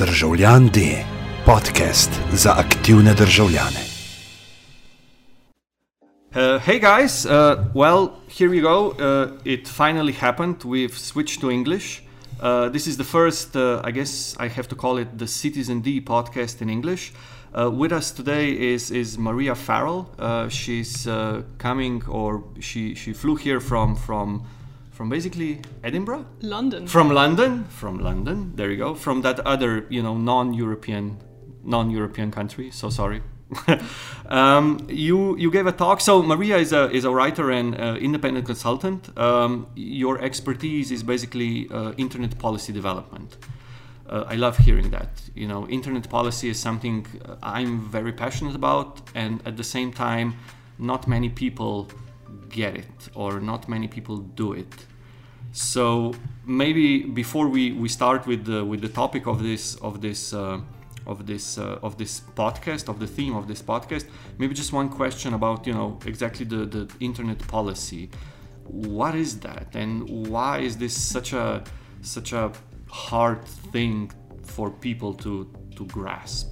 Državljan D, podcast za aktivne državljane. Uh, hey guys, uh, well, here we go. Uh, it finally happened. We've switched to English. Uh, this is the first, uh, I guess I have to call it the Citizen D podcast in English. Uh, with us today is, is Maria Farrell. she's coming, or she, she flew here from, from, from basically Edinburgh? London. From London. From London. There you go. From that other, you know, non-European, non-European country. So sorry um, you you gave a talk. So Maria is a is a writer and uh, independent consultant. Um, your expertise is basically uh, internet policy development. Uh, I love hearing that. You know, internet policy is something uh, I'm very passionate about, and at the same time, not many people get it, or not many people do it. So maybe before we, we start with the with the topic of this of this uh, of this uh, of this podcast of the theme of this podcast maybe just one question about you know exactly the the internet policy what is that and why is this such a such a hard thing for people to to grasp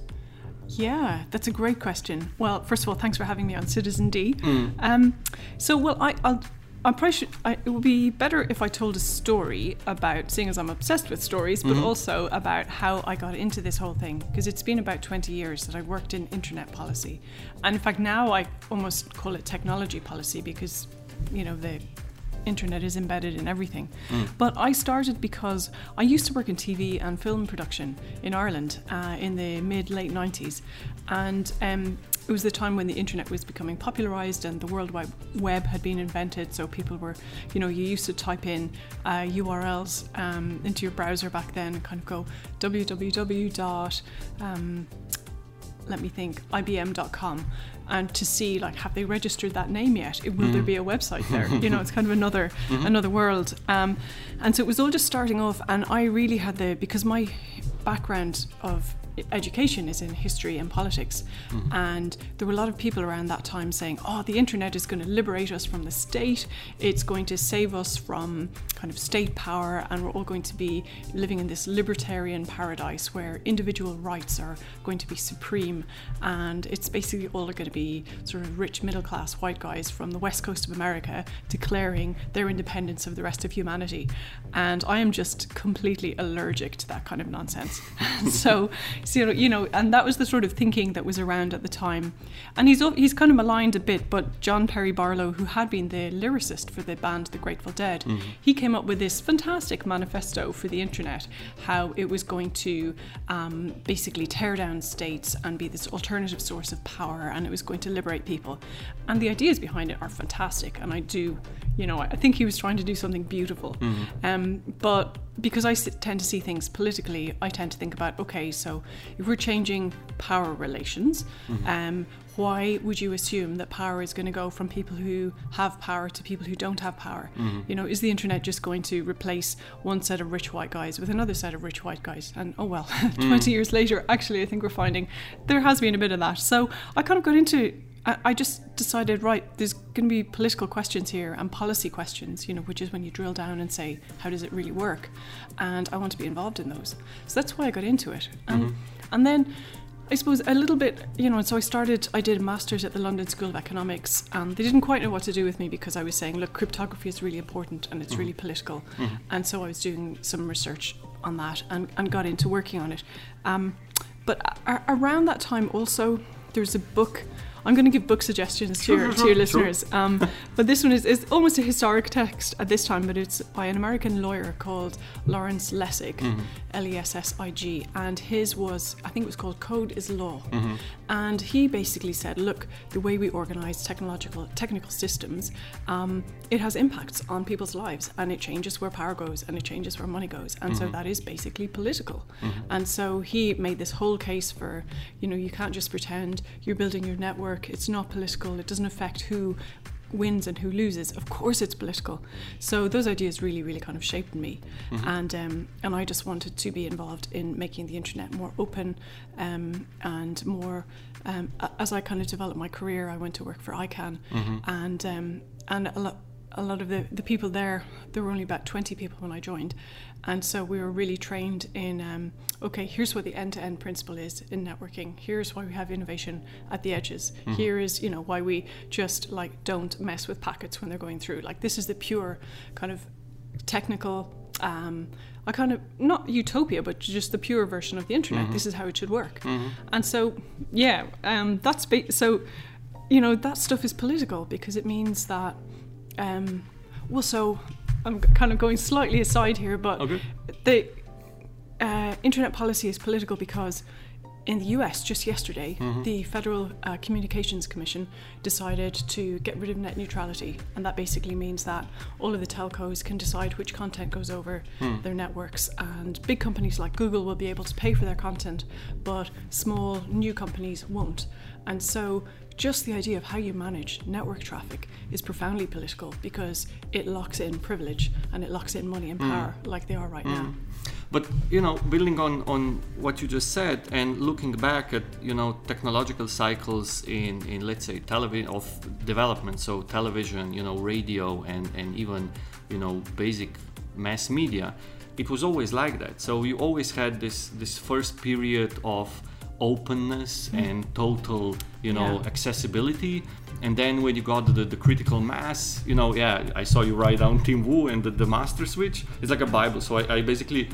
yeah, that's a great question. Well, first of all, thanks for having me on Citizen D. Mm. Um, so, well, I, will I'm probably should, I, it would be better if I told a story about, seeing as I'm obsessed with stories, but mm-hmm. also about how I got into this whole thing. Because it's been about 20 years that I worked in internet policy. And in fact, now I almost call it technology policy because, you know, the internet is embedded in everything. Mm. But I started because I used to work in TV and film production in Ireland uh, in the mid late 90s. And um, it was the time when the internet was becoming popularized and the World Wide Web had been invented. So people were, you know, you used to type in uh, URLs um, into your browser back then and kind of go www. dot um, let me think, IBM.com, and to see like have they registered that name yet? Will mm. there be a website there? you know, it's kind of another mm-hmm. another world. Um, and so it was all just starting off, and I really had the because my background of education is in history and politics. Mm-hmm. And there were a lot of people around that time saying, oh, the internet is going to liberate us from the state. It's going to save us from kind of state power. And we're all going to be living in this libertarian paradise where individual rights are going to be supreme. And it's basically all going to be sort of rich middle class white guys from the west coast of America declaring their independence of the rest of humanity. And I am just completely allergic to that kind of nonsense. so so, you know, and that was the sort of thinking that was around at the time. And he's he's kind of maligned a bit, but John Perry Barlow, who had been the lyricist for the band The Grateful Dead, mm-hmm. he came up with this fantastic manifesto for the internet, how it was going to um, basically tear down states and be this alternative source of power, and it was going to liberate people. And the ideas behind it are fantastic, and I do, you know, I think he was trying to do something beautiful. Mm-hmm. Um, but because I tend to see things politically, I tend to think about okay, so if we're changing power relations, mm-hmm. um, why would you assume that power is going to go from people who have power to people who don't have power? Mm-hmm. You know, is the internet just going to replace one set of rich white guys with another set of rich white guys? And oh well, mm. 20 years later, actually, I think we're finding there has been a bit of that. So I kind of got into I just decided, right, there's going to be political questions here and policy questions, you know, which is when you drill down and say, how does it really work? And I want to be involved in those. So that's why I got into it. And, mm-hmm. and then I suppose a little bit, you know, and so I started, I did a master's at the London School of Economics, and they didn't quite know what to do with me because I was saying, look, cryptography is really important and it's mm-hmm. really political. Mm-hmm. And so I was doing some research on that and, and got into working on it. Um, but a- around that time, also, there was a book I'm going to give book suggestions to your, to your listeners. Um, but this one is, is almost a historic text at this time, but it's by an American lawyer called Lawrence Lessig, mm-hmm. L E S S I G. And his was, I think it was called Code is Law. Mm-hmm. And he basically said, look, the way we organize technological, technical systems, um, it has impacts on people's lives and it changes where power goes and it changes where money goes. And mm-hmm. so that is basically political. Mm-hmm. And so he made this whole case for, you know, you can't just pretend you're building your network work. It's not political. It doesn't affect who wins and who loses. Of course, it's political. So those ideas really, really kind of shaped me, mm-hmm. and um, and I just wanted to be involved in making the internet more open um, and more. Um, as I kind of developed my career, I went to work for ICANN, mm-hmm. and um, and a lot a lot of the, the people there, there were only about 20 people when I joined. And so we were really trained in um, okay, here's what the end to end principle is in networking. Here's why we have innovation at the edges. Mm-hmm. Here is, you know, why we just like don't mess with packets when they're going through. Like, this is the pure kind of technical. Um, a kind of not utopia, but just the pure version of the internet. Mm-hmm. This is how it should work. Mm-hmm. And so, yeah, um, that's ba- so. You know that stuff is political because it means that um, well, so I'm kind of going slightly aside here, but okay. the uh, internet policy is political because in the US just yesterday, mm-hmm. the Federal uh, Communications Commission decided to get rid of net neutrality. And that basically means that all of the telcos can decide which content goes over mm. their networks. And big companies like Google will be able to pay for their content, but small new companies won't. And so just the idea of how you manage network traffic is profoundly political because it locks in privilege and it locks in money and hmm. power mm. like they are right mm. now. But you know, building on, on what you just said and looking back at you know technological cycles in, in let's say television of development, so television, you know, radio and, and even you know basic mass media, it was always like that. So you always had this this first period of openness mm. and total you know yeah. accessibility and then when you got the, the critical mass you know yeah i saw you write down tim wu and the, the master switch it's like a bible so I, I, basically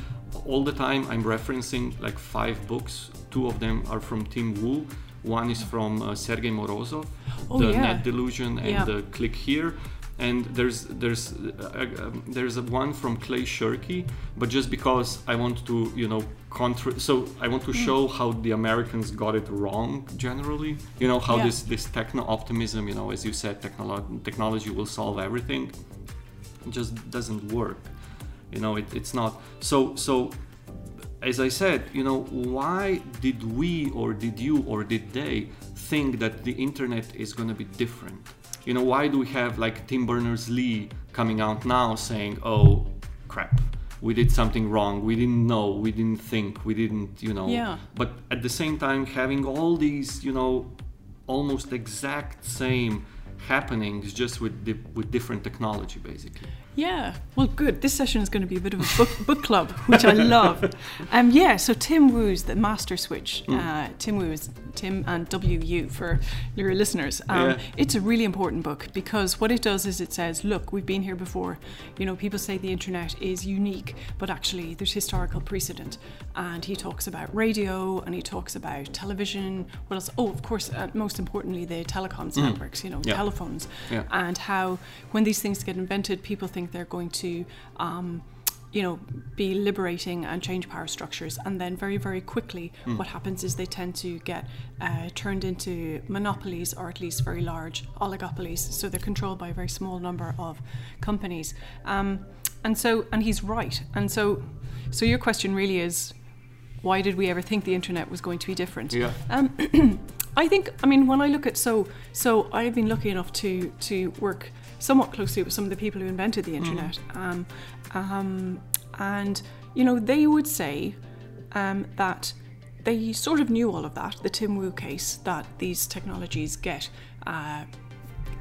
all the time i'm referencing like five books two of them are from tim wu one is from uh, sergei morozov oh, the yeah. net delusion and yeah. the click here and there's there's uh, uh, there's a one from Clay Shirky, but just because I want to you know contra- so I want to mm. show how the Americans got it wrong generally. You know how yeah. this this techno optimism, you know, as you said, technolo- technology will solve everything, it just doesn't work. You know, it, it's not so so. As I said, you know, why did we or did you or did they think that the internet is going to be different? You know why do we have like tim berners-lee coming out now saying oh crap we did something wrong. We didn't know. We didn't think. We didn't you know? Yeah. but at the same time having all these you know almost exact same happenings just with di- with different technology basically yeah, well, good. This session is going to be a bit of a book, book club, which I love. Um, yeah, so Tim Wu's The Master Switch. Mm. Uh, Tim Wu is Tim and WU for your listeners. Um, yeah. It's a really important book because what it does is it says, look, we've been here before. You know, people say the internet is unique, but actually there's historical precedent. And he talks about radio and he talks about television. What else? Oh, of course, uh, most importantly, the telecoms mm. networks, you know, yeah. Telephones. Yeah. And how when these things get invented, people think they're going to um, you know be liberating and change power structures and then very very quickly mm. what happens is they tend to get uh, turned into monopolies or at least very large oligopolies so they're controlled by a very small number of companies um, and so and he's right and so so your question really is why did we ever think the internet was going to be different yeah um, I think I mean when I look at so so I've been lucky enough to to work somewhat closely with some of the people who invented the mm. internet. Mm. Um, um, and, you know, they would say um, that they sort of knew all of that, the Tim Wu case, that these technologies get uh,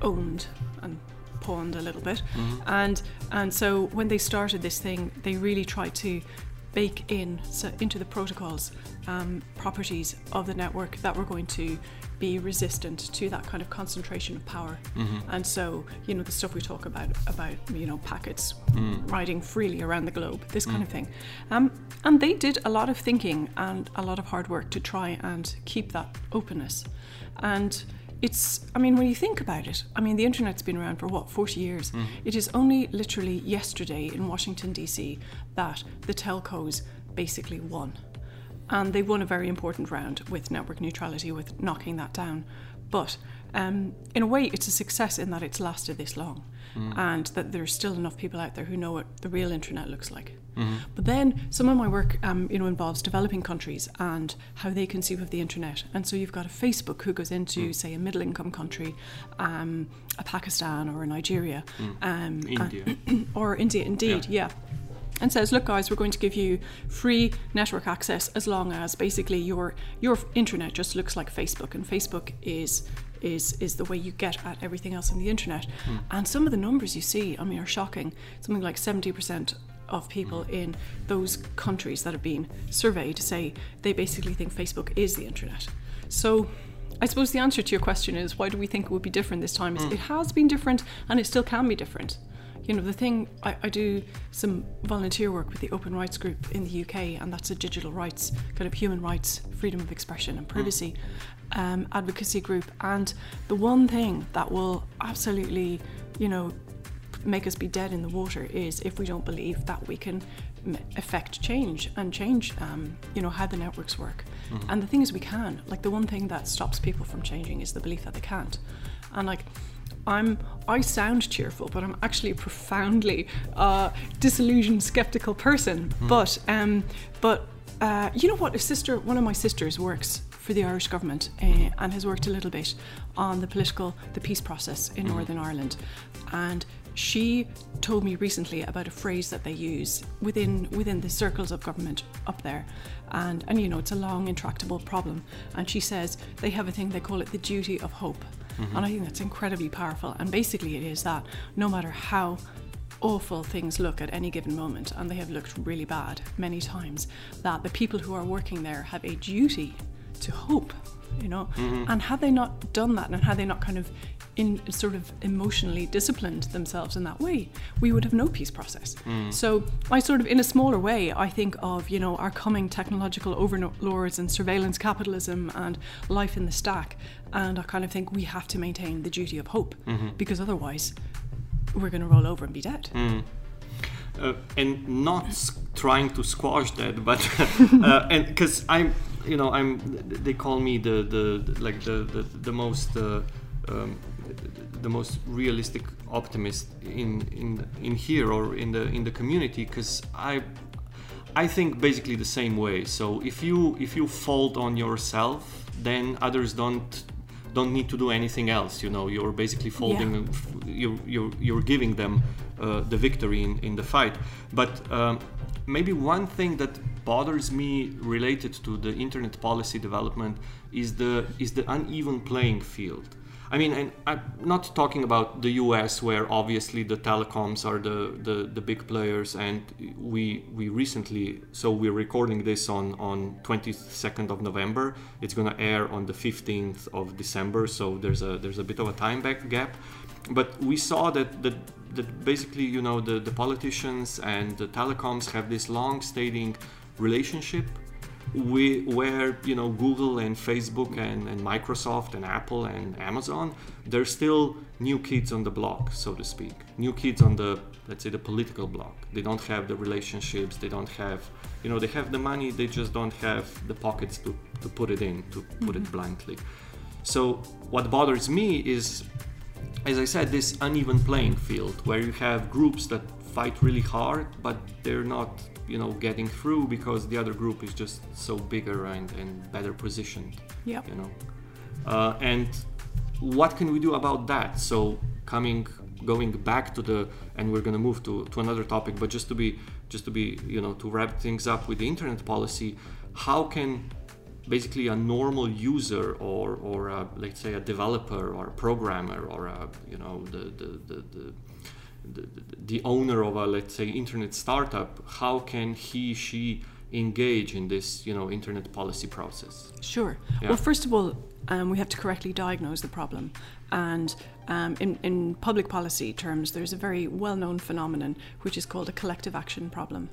owned and pawned a little bit. Mm-hmm. And, and so when they started this thing, they really tried to bake in so into the protocols um, properties of the network that were going to be resistant to that kind of concentration of power. Mm-hmm. And so, you know, the stuff we talk about about you know packets mm. riding freely around the globe, this mm. kind of thing. Um, and they did a lot of thinking and a lot of hard work to try and keep that openness. And it's i mean when you think about it i mean the internet's been around for what 40 years mm. it is only literally yesterday in washington d.c that the telcos basically won and they won a very important round with network neutrality, with knocking that down. But um, in a way, it's a success in that it's lasted this long, mm. and that there's still enough people out there who know what the real internet looks like. Mm-hmm. But then some of my work, um, you know, involves developing countries and how they conceive of the internet. And so you've got a Facebook who goes into, mm. say, a middle-income country, um, a Pakistan or a Nigeria, mm. Um, India, or India, indeed, yeah. yeah and says, "Look, guys, we're going to give you free network access as long as basically your your internet just looks like Facebook, and Facebook is is is the way you get at everything else on the internet. Hmm. And some of the numbers you see, I mean, are shocking. Something like seventy percent of people Hmm. in those countries that have been surveyed say they basically think Facebook is the internet. So I suppose the answer to your question is why do we think it would be different this time? Is Hmm. it has been different and it still can be different. You know, the thing I, I do some volunteer work with the Open Rights Group in the UK, and that's a digital rights, kind of human rights, freedom of expression, and privacy um, advocacy group. And the one thing that will absolutely, you know, make us be dead in the water is if we don't believe that we can affect change and change um, you know how the networks work and the thing is we can like the one thing that stops people from changing is the belief that they can't and like I'm I sound cheerful, but I'm actually a profoundly uh, disillusioned, skeptical person. But um, but uh, you know what? A sister, one of my sisters, works for the Irish government uh, and has worked a little bit on the political, the peace process in Northern Ireland, and she told me recently about a phrase that they use within within the circles of government up there, and and you know it's a long intractable problem, and she says they have a thing they call it the duty of hope, and I think that's incredibly powerful, and basically it is that no matter how awful things look at any given moment, and they have looked really bad many times, that the people who are working there have a duty to hope, you know, mm-hmm. and had they not done that, and had they not kind of in sort of emotionally disciplined themselves in that way, we would have no peace process. Mm. So I sort of, in a smaller way, I think of you know our coming technological overlords and surveillance capitalism and life in the stack, and I kind of think we have to maintain the duty of hope mm-hmm. because otherwise we're going to roll over and be dead. uh, and not trying to squash that, but uh, and because I'm, you know, I'm. They call me the the, like the the, the most. Uh, um, the most realistic optimist in, in in here or in the in the community because I I think basically the same way. So if you if you fold on yourself, then others don't don't need to do anything else. You know, you're basically folding. You're, you're you're giving them uh, the victory in, in the fight. But um, maybe one thing that bothers me related to the internet policy development is the is the uneven playing field. I mean, and I'm not talking about the US, where obviously the telecoms are the, the, the big players, and we we recently, so we're recording this on on 22nd of November. It's gonna air on the 15th of December, so there's a there's a bit of a time back gap. But we saw that that, that basically, you know, the, the politicians and the telecoms have this long-standing relationship we, where you know Google and Facebook and, and Microsoft and Apple and Amazon, they're still new kids on the block, so to speak. New kids on the let's say the political block. They don't have the relationships. They don't have you know they have the money. They just don't have the pockets to, to put it in. To put it mm-hmm. bluntly. So what bothers me is, as I said, this uneven playing field where you have groups that fight really hard, but they're not you know getting through because the other group is just so bigger and, and better positioned yeah. you know. Uh, and what can we do about that? So coming going back to the and we're going to move to, to another topic but just to be just to be you know to wrap things up with the internet policy how can basically a normal user or or a, let's say a developer or a programmer or a you know the the, the, the the, the owner of a let's say internet startup how can he she engage in this you know internet policy process Sure. Yeah. Well, first of all, um, we have to correctly diagnose the problem. And um, in, in public policy terms, there's a very well known phenomenon which is called a collective action problem.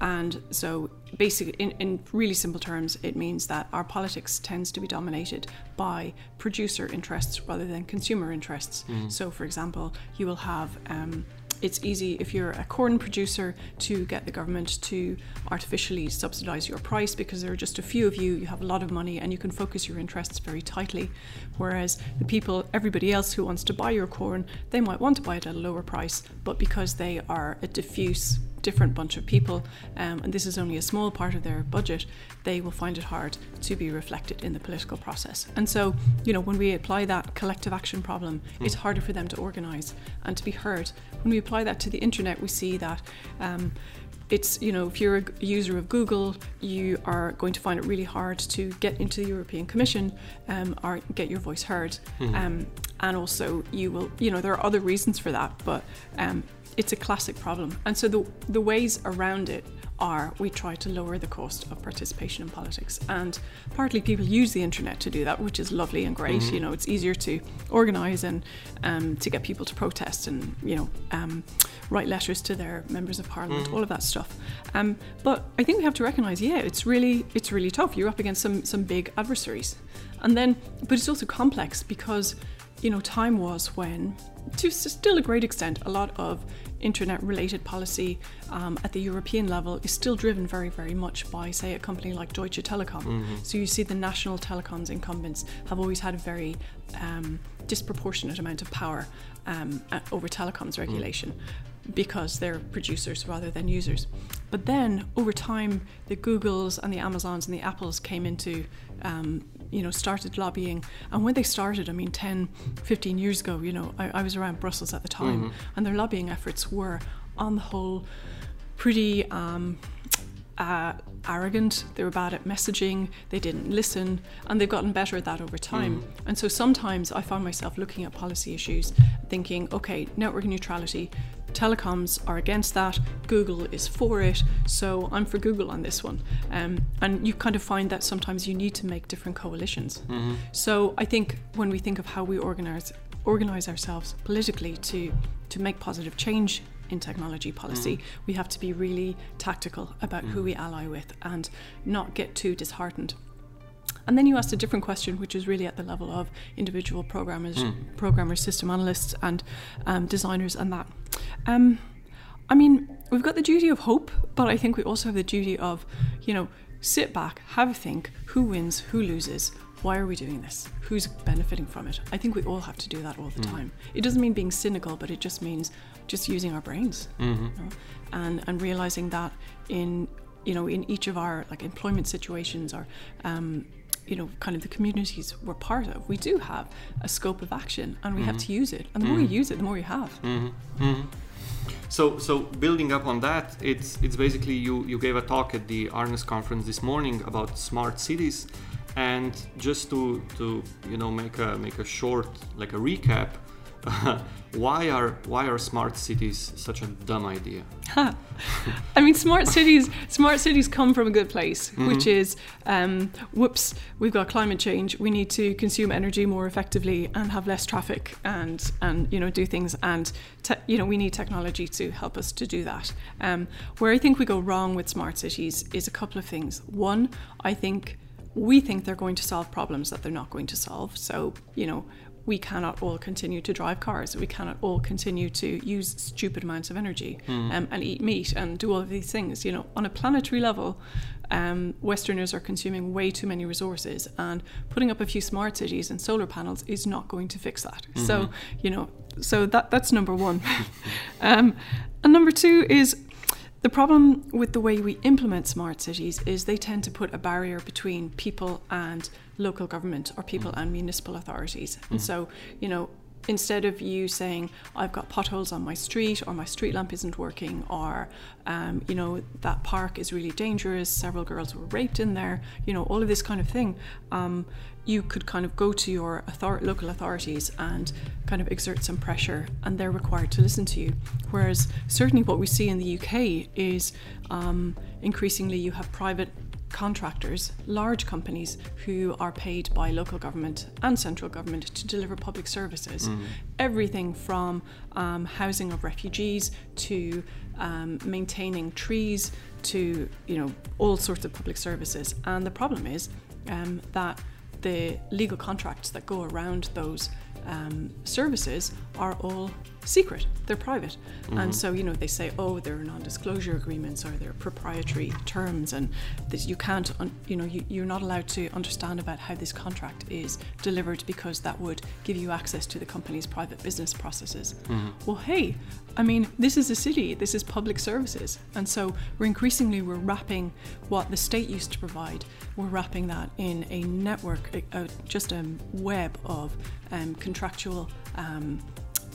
And so, basically, in, in really simple terms, it means that our politics tends to be dominated by producer interests rather than consumer interests. So, for example, you will have um, it's easy if you're a corn producer to get the government to artificially subsidize your price because there are just a few of you, you have a lot of money, and you can focus your interests very tightly. Whereas the people, everybody else who wants to buy your corn, they might want to buy it at a lower price, but because they are a diffuse, different bunch of people, um, and this is only a small part of their budget, they will find it hard to be reflected in the political process. And so, you know, when we apply that collective action problem, it's harder for them to organise and to be heard. When we apply that to the internet, we see that. Um, it's you know if you're a user of Google, you are going to find it really hard to get into the European Commission um, or get your voice heard. Um, and also, you will you know there are other reasons for that, but um, it's a classic problem. And so the the ways around it are we try to lower the cost of participation in politics. And partly people use the internet to do that which is lovely and great. You know it's easier to organize and um, to get people to protest and you know um, write letters to their members of parliament all of that stuff. Um, but i think we have to recognize yeah it's really it's really tough. You're up against some some big adversaries. And then but it's also complex because you know time was when to still a great extent a lot of internet related policy um, at the European level is still driven very, very much by, say, a company like Deutsche Telekom. So you see the national telecoms incumbents have always had a very um, disproportionate amount of power um, over telecoms regulation. Because they're producers rather than users. But then over time, the Googles and the Amazons and the Apples came into um, you know, started lobbying. And when they started, I mean, 10, 15 years ago, you know, I, I was around Brussels at the time, and their lobbying efforts were, on the whole, pretty um, uh, arrogant. They were bad at messaging. They didn't listen, and they've gotten better at that over time. And so sometimes I find myself looking at policy issues, thinking, okay, network neutrality. Telecoms are against that. Google is for it, so I'm for Google on this one. Um, and you kind of find that sometimes you need to make different coalitions. Mm-hmm. So I think when we think of how we organize organize ourselves politically to to make positive change in technology policy, mm-hmm. we have to be really tactical about who mm-hmm. we ally with and not get too disheartened. And then you asked a different question, which is really at the level of individual programmers, programmers, system analysts, and um, designers, and that. Um, I mean, we've got the duty of hope, but I think we also have the duty of, you know, sit back, have a think, who wins, who loses, why are we doing this, who's benefiting from it. I think we all have to do that all the time. It doesn't mean being cynical, but it just means just using our brains, you know, and and realizing that in you know in each of our like employment situations or um, you know, kind of the communities we're part of, we do have a scope of action and we have mm-hmm. to use it. And the more you mm-hmm. use it, the more you have. Mm-hmm. So, so building up on that, it's it's basically you you gave a talk at the Arnes conference this morning about smart cities, and just to to you know make a make a short like a recap, why are why are smart cities such a dumb idea? I mean, smart cities. Smart cities come from a good place, which is, um, whoops, we've got climate change. We need to consume energy more effectively and have less traffic, and and you know do things. And te- you know we need technology to help us to do that. Um, where I think we go wrong with smart cities is a couple of things. One, I think we think they're going to solve problems that they're not going to solve. So you know we cannot all continue to drive cars. We cannot all continue to use stupid amounts of energy um, and eat meat and do all of these things. You know, on a planetary level, um, Westerners are consuming way too many resources, and putting up a few smart cities and solar panels is not going to fix that. So, you know, so that that's number one. um, and number two is the problem with the way we implement smart cities is they tend to put a barrier between people and local government or people and municipal authorities. And so, you know, instead of you saying, I've got potholes on my street or my street lamp isn't working or, um, you know, that park is really dangerous, several girls were raped in there, you know, all of this kind of thing, um, you could kind of go to your author- local authorities and kind of exert some pressure and they're required to listen to you. Whereas certainly what we see in the UK is um, increasingly you have private contractors, large companies who are paid by local government and central government to deliver public services. Everything from um, housing of refugees to um, maintaining trees to you know all sorts of public services. And the problem is um, that the legal contracts that go around those um, services are all secret. They're private, and so you know they say, oh, there are non-disclosure agreements or there are proprietary terms, and that you can't, un- you know, you, you're not allowed to understand about how this contract is delivered because that would give you access to the company's private business processes. Well, hey, I mean, this is a city. This is public services, and so we're increasingly we're wrapping what the state used to provide. We're wrapping that in a network, a, a, just a web of um, contractual um,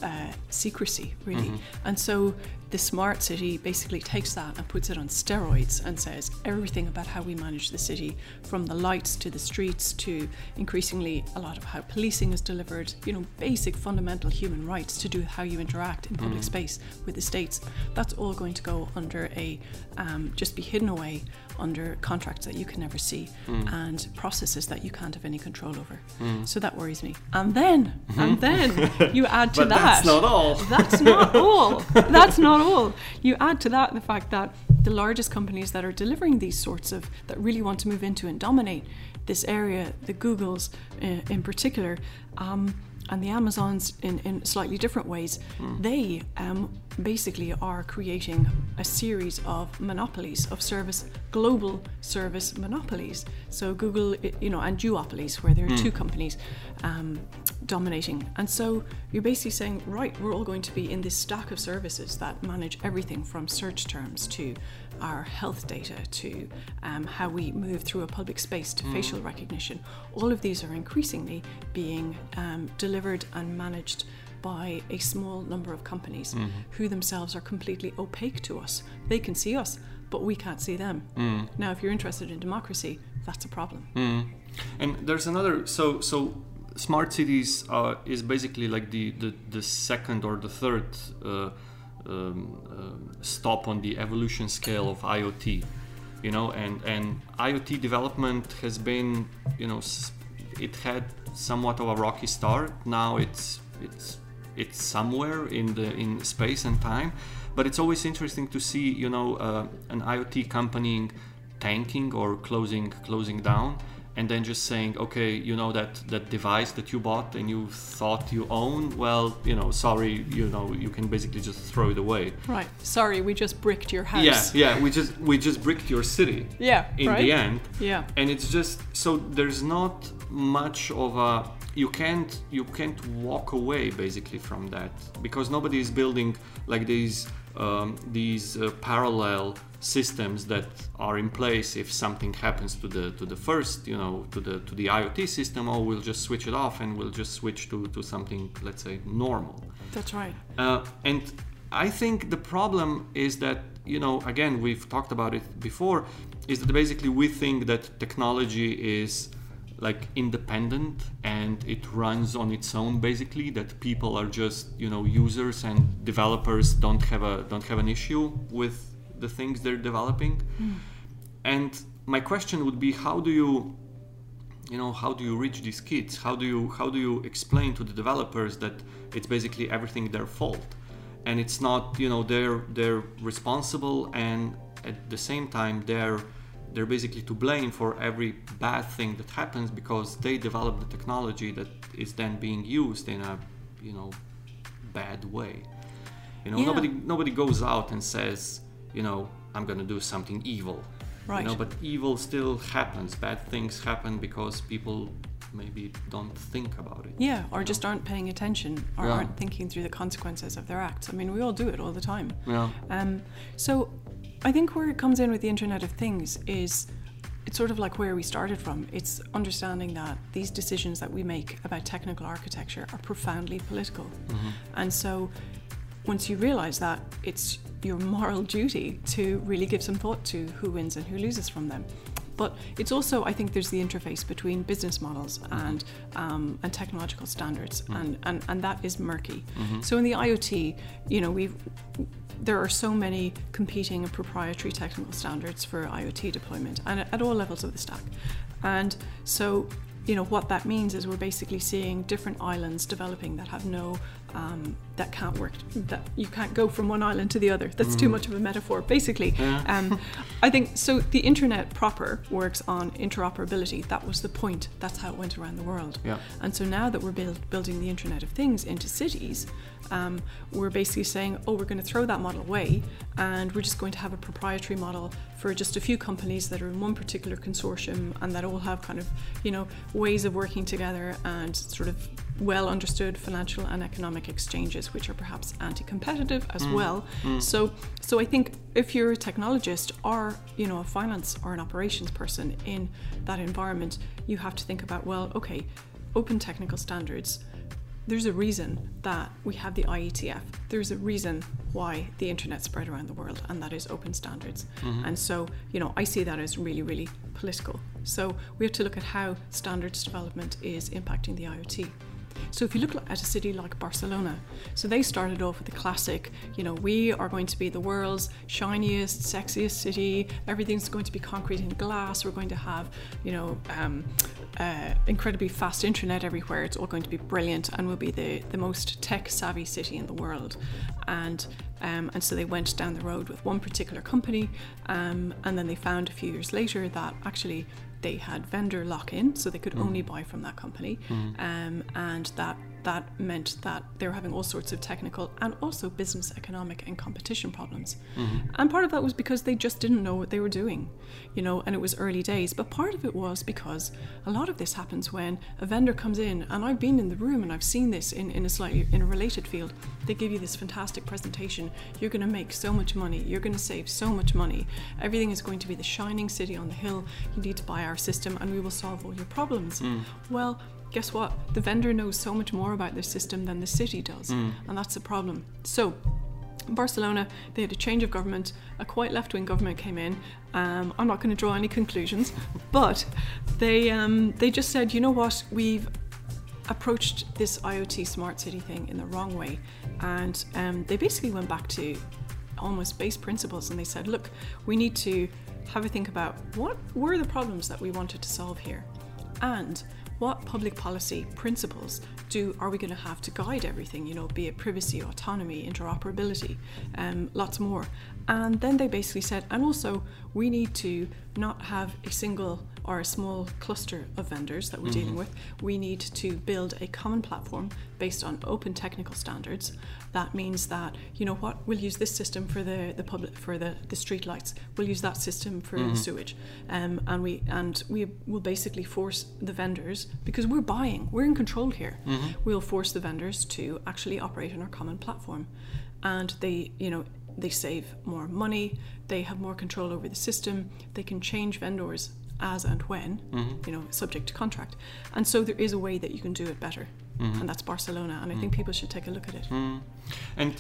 uh, secrecy, really. And so the smart city basically takes that and puts it on steroids and says everything about how we manage the city, from the lights to the streets to increasingly a lot of how policing is delivered, you know, basic fundamental human rights to do with how you interact in public mm. space with the states. That's all going to go under a, um, just be hidden away under contracts that you can never see mm. and processes that you can't have any control over. Mm. So that worries me. And then, and then you add to But that. that's not all. That's not all. That's not all. You add to that the fact that the largest companies that are delivering these sorts of, that really want to move into and dominate this area, the Googles uh, in particular, um, and the Amazons in, in slightly different ways, they um, basically are creating a series of monopolies of service, global service monopolies. So Google, you know, and duopolies, where there are two companies um, dominating. And so you're basically saying, right, we're all going to be in this stack of services that manage everything from search terms to our health data to um, how we move through a public space to facial recognition. All of these are increasingly being um, delivered and managed by a small number of companies who themselves are completely opaque to us. They can see us, but we can't see them. Now, if you're interested in democracy, that's a problem. And there's another. So so smart cities uh, is basically like the, the the second or the third uh, um, um, stop on the evolution scale of IoT. You know, and and IoT development has been you know it had somewhat of a rocky start. Now it's it's it's somewhere in the in space and time but it's always interesting to see you know uh, an iot company tanking or closing closing down and then just saying okay you know that that device that you bought and you thought you own well you know sorry you know you can basically just throw it away Right. Sorry, we just bricked your house. yeah yeah we just we just bricked your city Yeah, in right? the end Yeah. and it's just so there's not much of a you can't you can't walk away basically from that because nobody is building like these um, these uh, parallel systems that are in place if something happens to the to the first you know to the to the IoT system or we'll just switch it off and we'll just switch to to something let's say normal That's right. uh, and I think the problem is that, you know, again, we've talked about it before, is that basically we think that technology is like independent and it runs on its own basically that people are just you know users and developers don't have a don't have an issue with the things they're developing. Hmm. And my question would be how do you you know how do you reach these kids? How do you how do you explain to the developers that it's basically everything their fault? And it's not you know they're they're responsible and at the same time they're they're basically to blame for every bad thing that happens because they develop the technology that is then being used in a you know bad way you know Yeah. nobody nobody goes out and says you know i'm going to do something evil Right. you know but evil still happens bad things happen because people maybe don't think about it Yeah, or just aren't paying attention or Yeah. aren't thinking through the consequences of their acts. I mean, we all do it all the time. yeah Um, so I think where it comes in with the Internet of Things is it's sort of like where we started from. It's understanding that these decisions that we make about technical architecture are profoundly political. Mm-hmm. And so once you realize that, it's your moral duty to really give some thought to who wins and who loses from them. But it's also, I think, there's the interface between business models and um, and technological standards, and, and and that is murky. So in the IoT, you know, we've there are so many competing and proprietary technical standards for IoT deployment, and at all levels of the stack. And so, you know, what that means is we're basically seeing different islands developing that have no um, that can't work. That you can't go from one island to the other. That's too much of a metaphor. Basically, um, I think so. The internet proper works on interoperability. That was the point. That's how it went around the world. Yeah. And so now that we're build, building the Internet of Things into cities, um, we're basically saying, oh, we're going to throw that model away and we're just going to have a proprietary model for just a few companies that are in one particular consortium and that all have kind of, you know, ways of working together and sort of well understood financial and economic exchanges, which are perhaps anti competitive as mm. well. Mm. So, so I think if you're a technologist or, you know, a finance or an operations person in that environment, you have to think about, well, okay, open technical standards there's a reason that we have the IETF. There's a reason why the internet spread around the world, and that is open standards. Mm-hmm. And so, you know, I see that as really, really political. So we have to look at how standards development is impacting the IoT. So if you look at a city like Barcelona, so they started off with the classic, you know, we are going to be the world's shiniest, sexiest city. Everything's going to be concrete and glass. We're going to have, you know, um, uh, incredibly fast internet everywhere. It's all going to be brilliant, and we'll be the the most tech savvy city in the world. And um, and so they went down the road with one particular company, um, and then they found a few years later that actually they had vendor lock in, so they could only buy from that company, um, and that that meant that they were having all sorts of technical and also business, economic, and competition problems. Mm-hmm. And part of that was because they just didn't know what they were doing, you know, and it was early days. But part of it was because a lot of this happens when a vendor comes in, and I've been in the room and I've seen this in, in a slightly in a related field. They give you this fantastic presentation. You're going to make so much money. You're going to save so much money. Everything is going to be the shining city on the hill. You need to buy our system, and we will solve all your problems. Mm. Well, guess what? The vendor knows so much more about their system than the city does, and that's the problem. So, in Barcelona, they had a change of government. A quite left-wing government came in. Um, I'm not going to draw any conclusions, but they um, they just said, you know what, we've approached this IoT smart city thing in the wrong way, and um, they basically went back to almost base principles, and they said, look, we need to have a think about what were the problems that we wanted to solve here, and what public policy principles do are we going to have to guide everything you know be it privacy autonomy interoperability um, lots more? And then they basically said and also we need to not have a single or a small cluster of vendors that we're dealing mm-hmm. with we need to build a common platform based on open technical standards. That means that you know what we'll use this system for the the public for the the street lights. We'll use that system for the sewage. Um, and we and we will basically force the vendors because we're buying we're in control here. Mm-hmm. We'll force the vendors to actually operate on our common platform. And they you know they save more money. They have more control over the system. They can change vendors as and when mm-hmm. you know subject to contract. And so there is a way that you can do it better. Mm-hmm. And that's barcelona and i mm-hmm. think people should take a look at it. And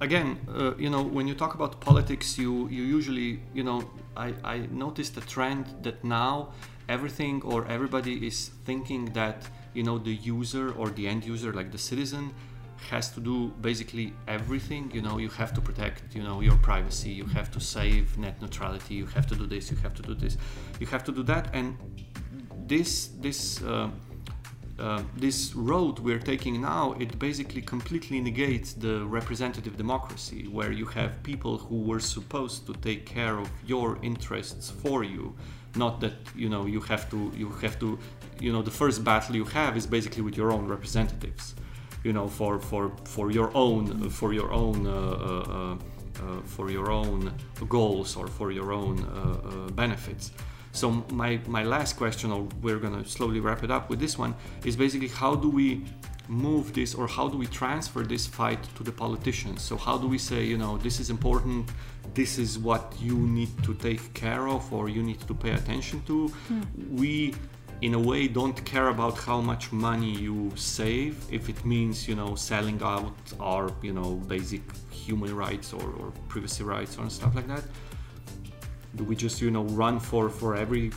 again, uh, you know, when you talk about politics, you you usually, you know, I I noticed a trend that now everything or everybody is thinking that you know the user or the end user, like the citizen, has to do basically everything. You know, you have to protect, you know, your privacy. You have to save net neutrality. You have to do this. You have to do this. You have to do that. And this this. Uh, uh, this road we're taking now, it basically completely negates the representative democracy, where you have people who were supposed to take care of your interests for you, not that you know you have to you have to you know the first battle you have is basically with your own representatives, you know for for for your own for your own. Uh, uh, uh, for your own goals or for your own uh, uh, benefits. So my, my last question, or we're gonna slowly wrap it up with this one, is basically how do we move this or how do we transfer this fight to the politicians? So how do we say, you know, this is important, this is what you need to take care of or you need to pay attention to? We in a way don't care about how much money you save. If it means you know selling out our you know basic human rights or, or privacy rights or stuff like that do we just you know run for for every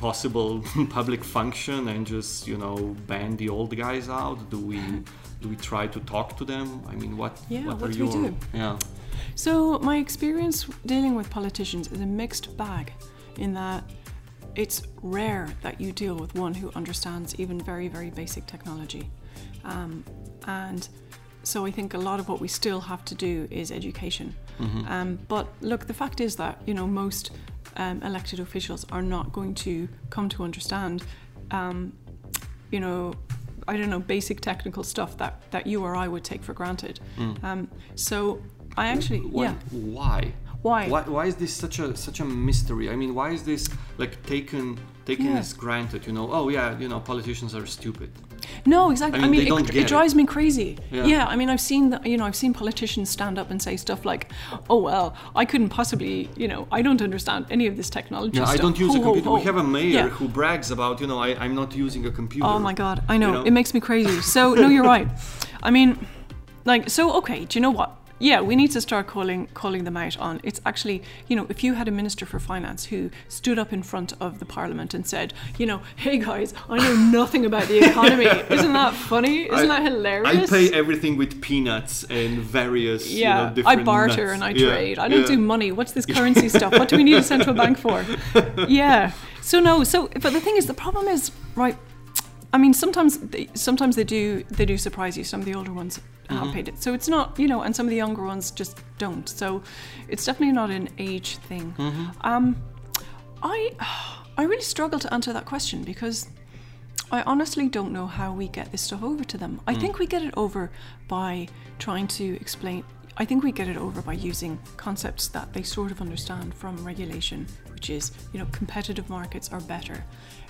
possible public function and just you know ban the old guys out? Do we do we try to talk to them? I mean what Yeah, what, what are do we do? yeah. So my experience dealing with politicians is a mixed bag in that it's rare that you deal with one who understands even very, very basic technology. Um, and so I think a lot of what we still have to do is education. Um, but look, the fact is that, you know, most um, elected officials are not going to come to understand, um, you know, I don't know, basic technical stuff that, that you or I would take for granted. Um, so I actually, Why- yeah. why Why? why why is this such a such a mystery i mean why is this like taken taken Yeah. as granted. You know, oh yeah, you know, politicians are stupid. No, exactly. I I mean, mean, they it, don't it drives me crazy. Yeah. Yeah. I mean, I've seen that. You know, I've seen politicians stand up and say stuff like, "Oh well, I couldn't possibly. You know, I don't understand any of this technology." Yeah, I don't use Ho, a computer. ho." We have a mayor Yeah. who brags about, you know, I, I'm not using a computer. Oh my god, I know. know? It makes me crazy. So no, you're right. I mean, like, so okay. Do you know what? Yeah, we need to start calling calling them out on. It's actually, you know, if you had a minister for finance who stood up in front of the parliament and said, you know, hey guys, I know nothing about the economy. Isn't that funny? Isn't that hilarious? I pay everything with peanuts and various, you know, yeah, I barter nuts. and I Yeah, trade. I don't yeah. do money. What's this currency stuff? What do we need a central bank for? Yeah. So no. So, but the thing is, the problem is, right? I mean, sometimes they, sometimes they do they do surprise you. Some of the older ones Mm-hmm. have paid it, so it's not you know, and some of the younger ones just don't. So, it's definitely not an age thing. Mm-hmm. Um, I I really struggle to answer that question because I honestly don't know how we get this stuff over to them. I think we get it over by trying to explain. I think we get it over by using concepts that they sort of understand from regulation, which is, you know, competitive markets are better.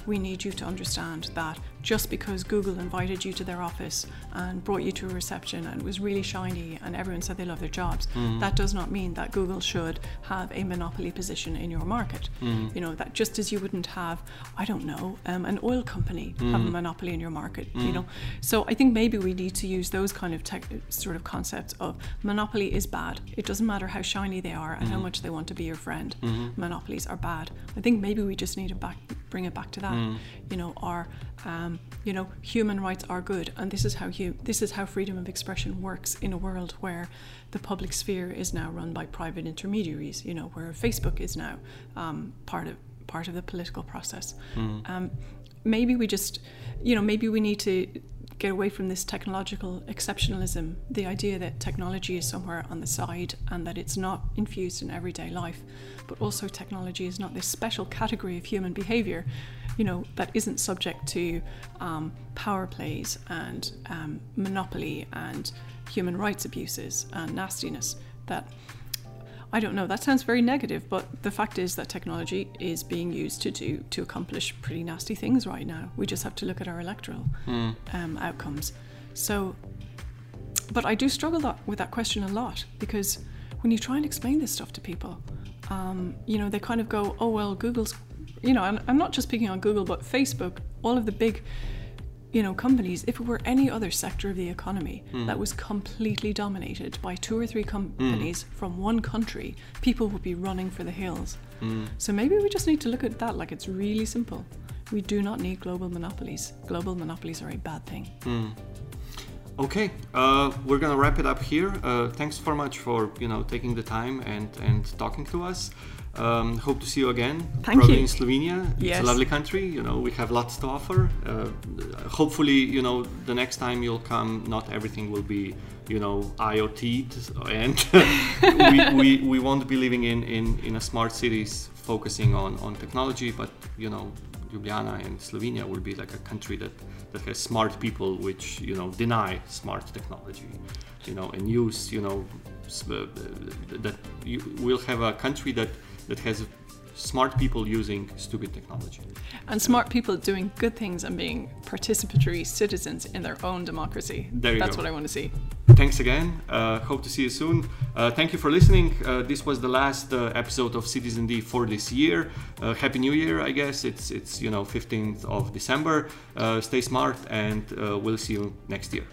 We need you to understand that just because Google invited you to their office and brought you to a reception and it was really shiny and everyone said they love their jobs, mm-hmm. that does not mean that Google should have a monopoly position in your market. Mm-hmm. You know, that just as you wouldn't have, I don't know, um, an oil company mm-hmm. have a monopoly in your market, you know. So I think maybe we need to use those kind of tech, sort of concepts of monopoly is bad. It doesn't matter how shiny they are and how much they want to be your friend. Monopolies are bad. I think maybe we just need to back, bring it back to that. You know, our um, you know, human rights are good, and this is how you this is how freedom of expression works in a world where the public sphere is now run by private intermediaries. You know, where Facebook is now um, part of part of the political process. Um, maybe we just, you know, maybe we need to get away from this technological exceptionalism, the idea that technology is somewhere on the side and that it's not infused in everyday life, but also technology is not this special category of human behavior, you know, that isn't subject to um, power plays and um, monopoly and human rights abuses and nastiness that I don't know. That sounds very negative, but the fact is that technology is being used to do to accomplish pretty nasty things right now. We just have to look at our electoral um, outcomes. So, but I do struggle that, with that question a lot because when you try and explain this stuff to people, um, you know, they kind of go, "Oh well, Google's," you know, and I'm not just picking on Google, but Facebook, all of the big you know, companies, if it were any other sector of the economy that was completely dominated by two or three companies from one country, people would be running for the hills. So maybe we just need to look at that like it's really simple. We do not need global monopolies. Global monopolies are a bad thing. Okay, uh, we're gonna wrap it up here. Uh, thanks so much for you know taking the time and and talking to us. Um, hope to see you again. Thank probably you. in Slovenia. It's a lovely country. You know we have lots to offer. Uh, hopefully, you know the next time you'll come, not everything will be you know IoT'd and we, we, we won't be living in, in, in a smart cities focusing on, on technology, but you know Ljubljana and Slovenia will be like a country that, that has smart people which you know deny smart technology, you know, and use you know uh, that you will have a country that that has smart people using stupid technology. And smart people doing good things and being participatory citizens in their own democracy. There you That's go. what I want to see. Thanks again. Uh, hope to see you soon. Uh, thank you for listening. Uh, this was the last uh, episode of Citizen D for this year. Uh, Happy New Year, I guess. It's it's you know 15th of December. Uh, stay smart, and uh, we'll see you next year.